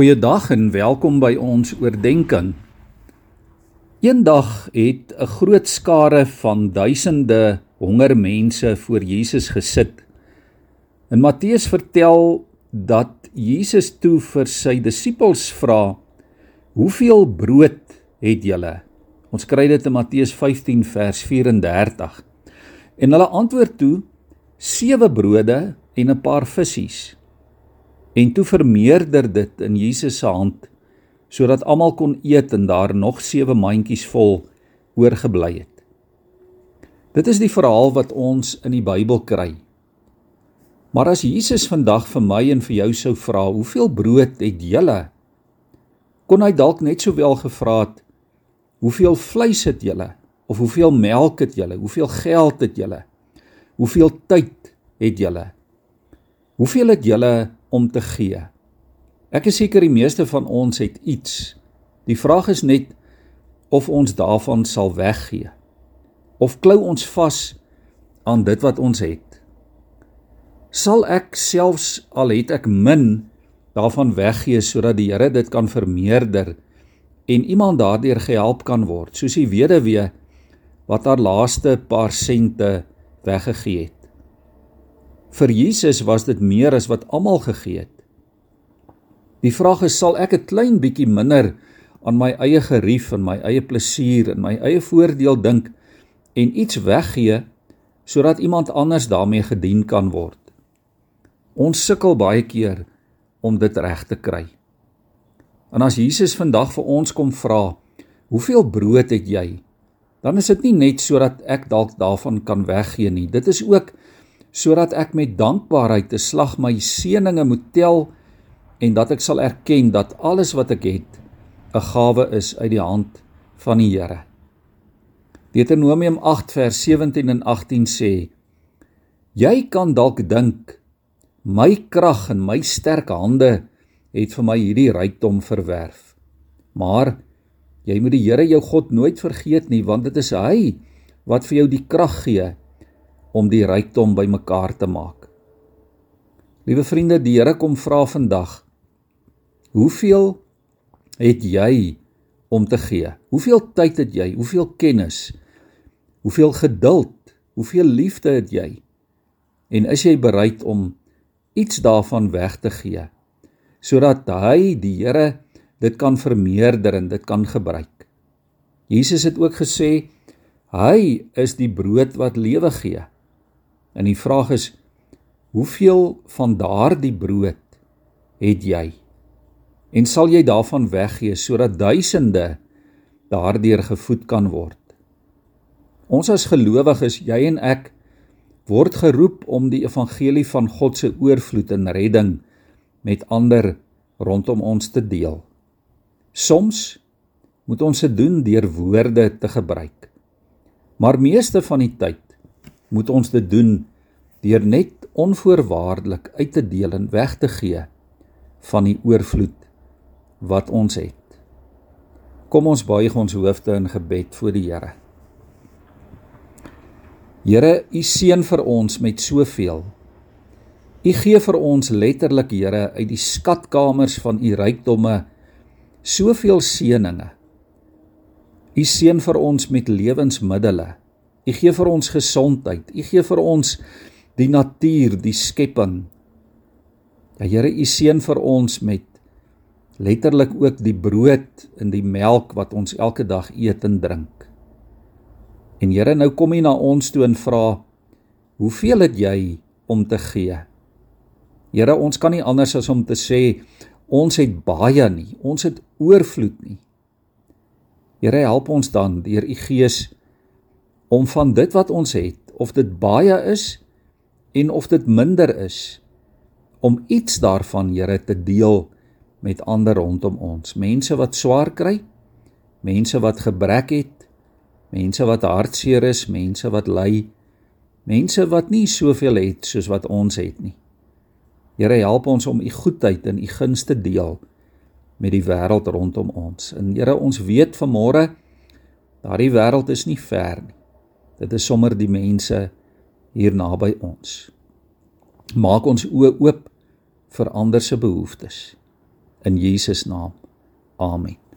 Goeiedag en welkom by ons oordeenking. Eendag het 'n groot skare van duisende honger mense voor Jesus gesit. En Matteus vertel dat Jesus toe vir sy disippels vra: "Hoeveel brood het julle?" Ons kry dit in Matteus 15 vers 34. En hulle antwoord toe: "Sewe brode en 'n paar visse." En toe vermeerder dit in Jesus se hand sodat almal kon eet en daar nog sewe mandjies vol oorgebly het. Dit is die verhaal wat ons in die Bybel kry. Maar as Jesus vandag vir my en vir jou sou vra, "Hoeveel brood het julle?" kon hy dalk net sowel gevra het, "Hoeveel vleis het julle?" of "Hoeveel melk het julle? Hoeveel geld het julle? Hoeveel tyd het julle?" Hoeveel het julle om te gee. Ek is seker die meeste van ons het iets. Die vraag is net of ons daarvan sal weggee. Of klou ons vas aan dit wat ons het. Sal ek selfs al het ek min daarvan weggee sodat die Here dit kan vermeerder en iemand daardeur gehelp kan word, soos die weduwee wat haar laaste paar sente weggegee het. Vir Jesus was dit meer as wat almal gegee het. Die vraag is sal ek 'n klein bietjie minder aan my eie gerief en my eie plesier en my eie voordeel dink en iets weggee sodat iemand anders daarmee gedien kan word. Ons sukkel baie keer om dit reg te kry. En as Jesus vandag vir ons kom vra, "Hoeveel brood het jy?" dan is dit nie net sodat ek dalk daarvan kan weggee nie. Dit is ook sodat ek met dankbaarheid 'n slag my seëninge moet tel en dat ek sal erken dat alles wat ek het 'n gawe is uit die hand van die Here. Deuteronomium 8 vers 17 en 18 sê: Jy kan dalk dink my krag en my sterk hande het vir my hierdie rykdom verwerf. Maar jy moet die Here jou God nooit vergeet nie want dit is hy wat vir jou die krag gee om die rykdom bymekaar te maak. Liewe vriende, die Here kom vra vandag: Hoeveel het jy om te gee? Hoeveel tyd het jy? Hoeveel kennis? Hoeveel geduld? Hoeveel liefde het jy? En is jy bereid om iets daarvan weg te gee sodat hy die Here dit kan vermeerder en dit kan gebruik? Jesus het ook gesê hy is die brood wat lewe gee. En die vraag is hoeveel van daardie brood het jy? En sal jy daarvan weggee sodat duisende daardeur gevoed kan word? Ons as gelowiges, jy en ek word geroep om die evangelie van God se oorvloed en redding met ander rondom ons te deel. Soms moet ons dit doen deur woorde te gebruik. Maar meeste van die tyd moet ons dit doen deur net onvoorwaardelik uit te deel en weg te gee van die oorvloed wat ons het. Kom ons buig ons hoofde in gebed voor die Here. Here, U seën vir ons met soveel. U gee vir ons letterlik, Here, uit die skatkamers van U rykdomme soveel seëninge. U seën vir ons met lewensmiddels U gee vir ons gesondheid. U gee vir ons die natuur, die skepping. Ja Here, U seën vir ons met letterlik ook die brood en die melk wat ons elke dag eet en drink. En Here, nou kom U na ons toe en vra, "Hoeveel het jy om te gee?" Here, ons kan nie anders as om te sê ons het baie nie, ons het oorvloed nie. Here, help ons dan deur U Gees om van dit wat ons het, of dit baie is en of dit minder is, om iets daarvan, Here, te deel met ander rondom ons. Mense wat swaar kry, mense wat gebrek het, mense wat hartseer is, mense wat ly, mense wat nie soveel het soos wat ons het nie. Here, help ons om u goedheid en u guns te deel met die wêreld rondom ons. En Here, ons weet vanmôre daardie wêreld is nie ver nie. Dit is sommer die mense hier naby ons. Maak ons oë oop vir ander se behoeftes. in Jesus naam. Amen.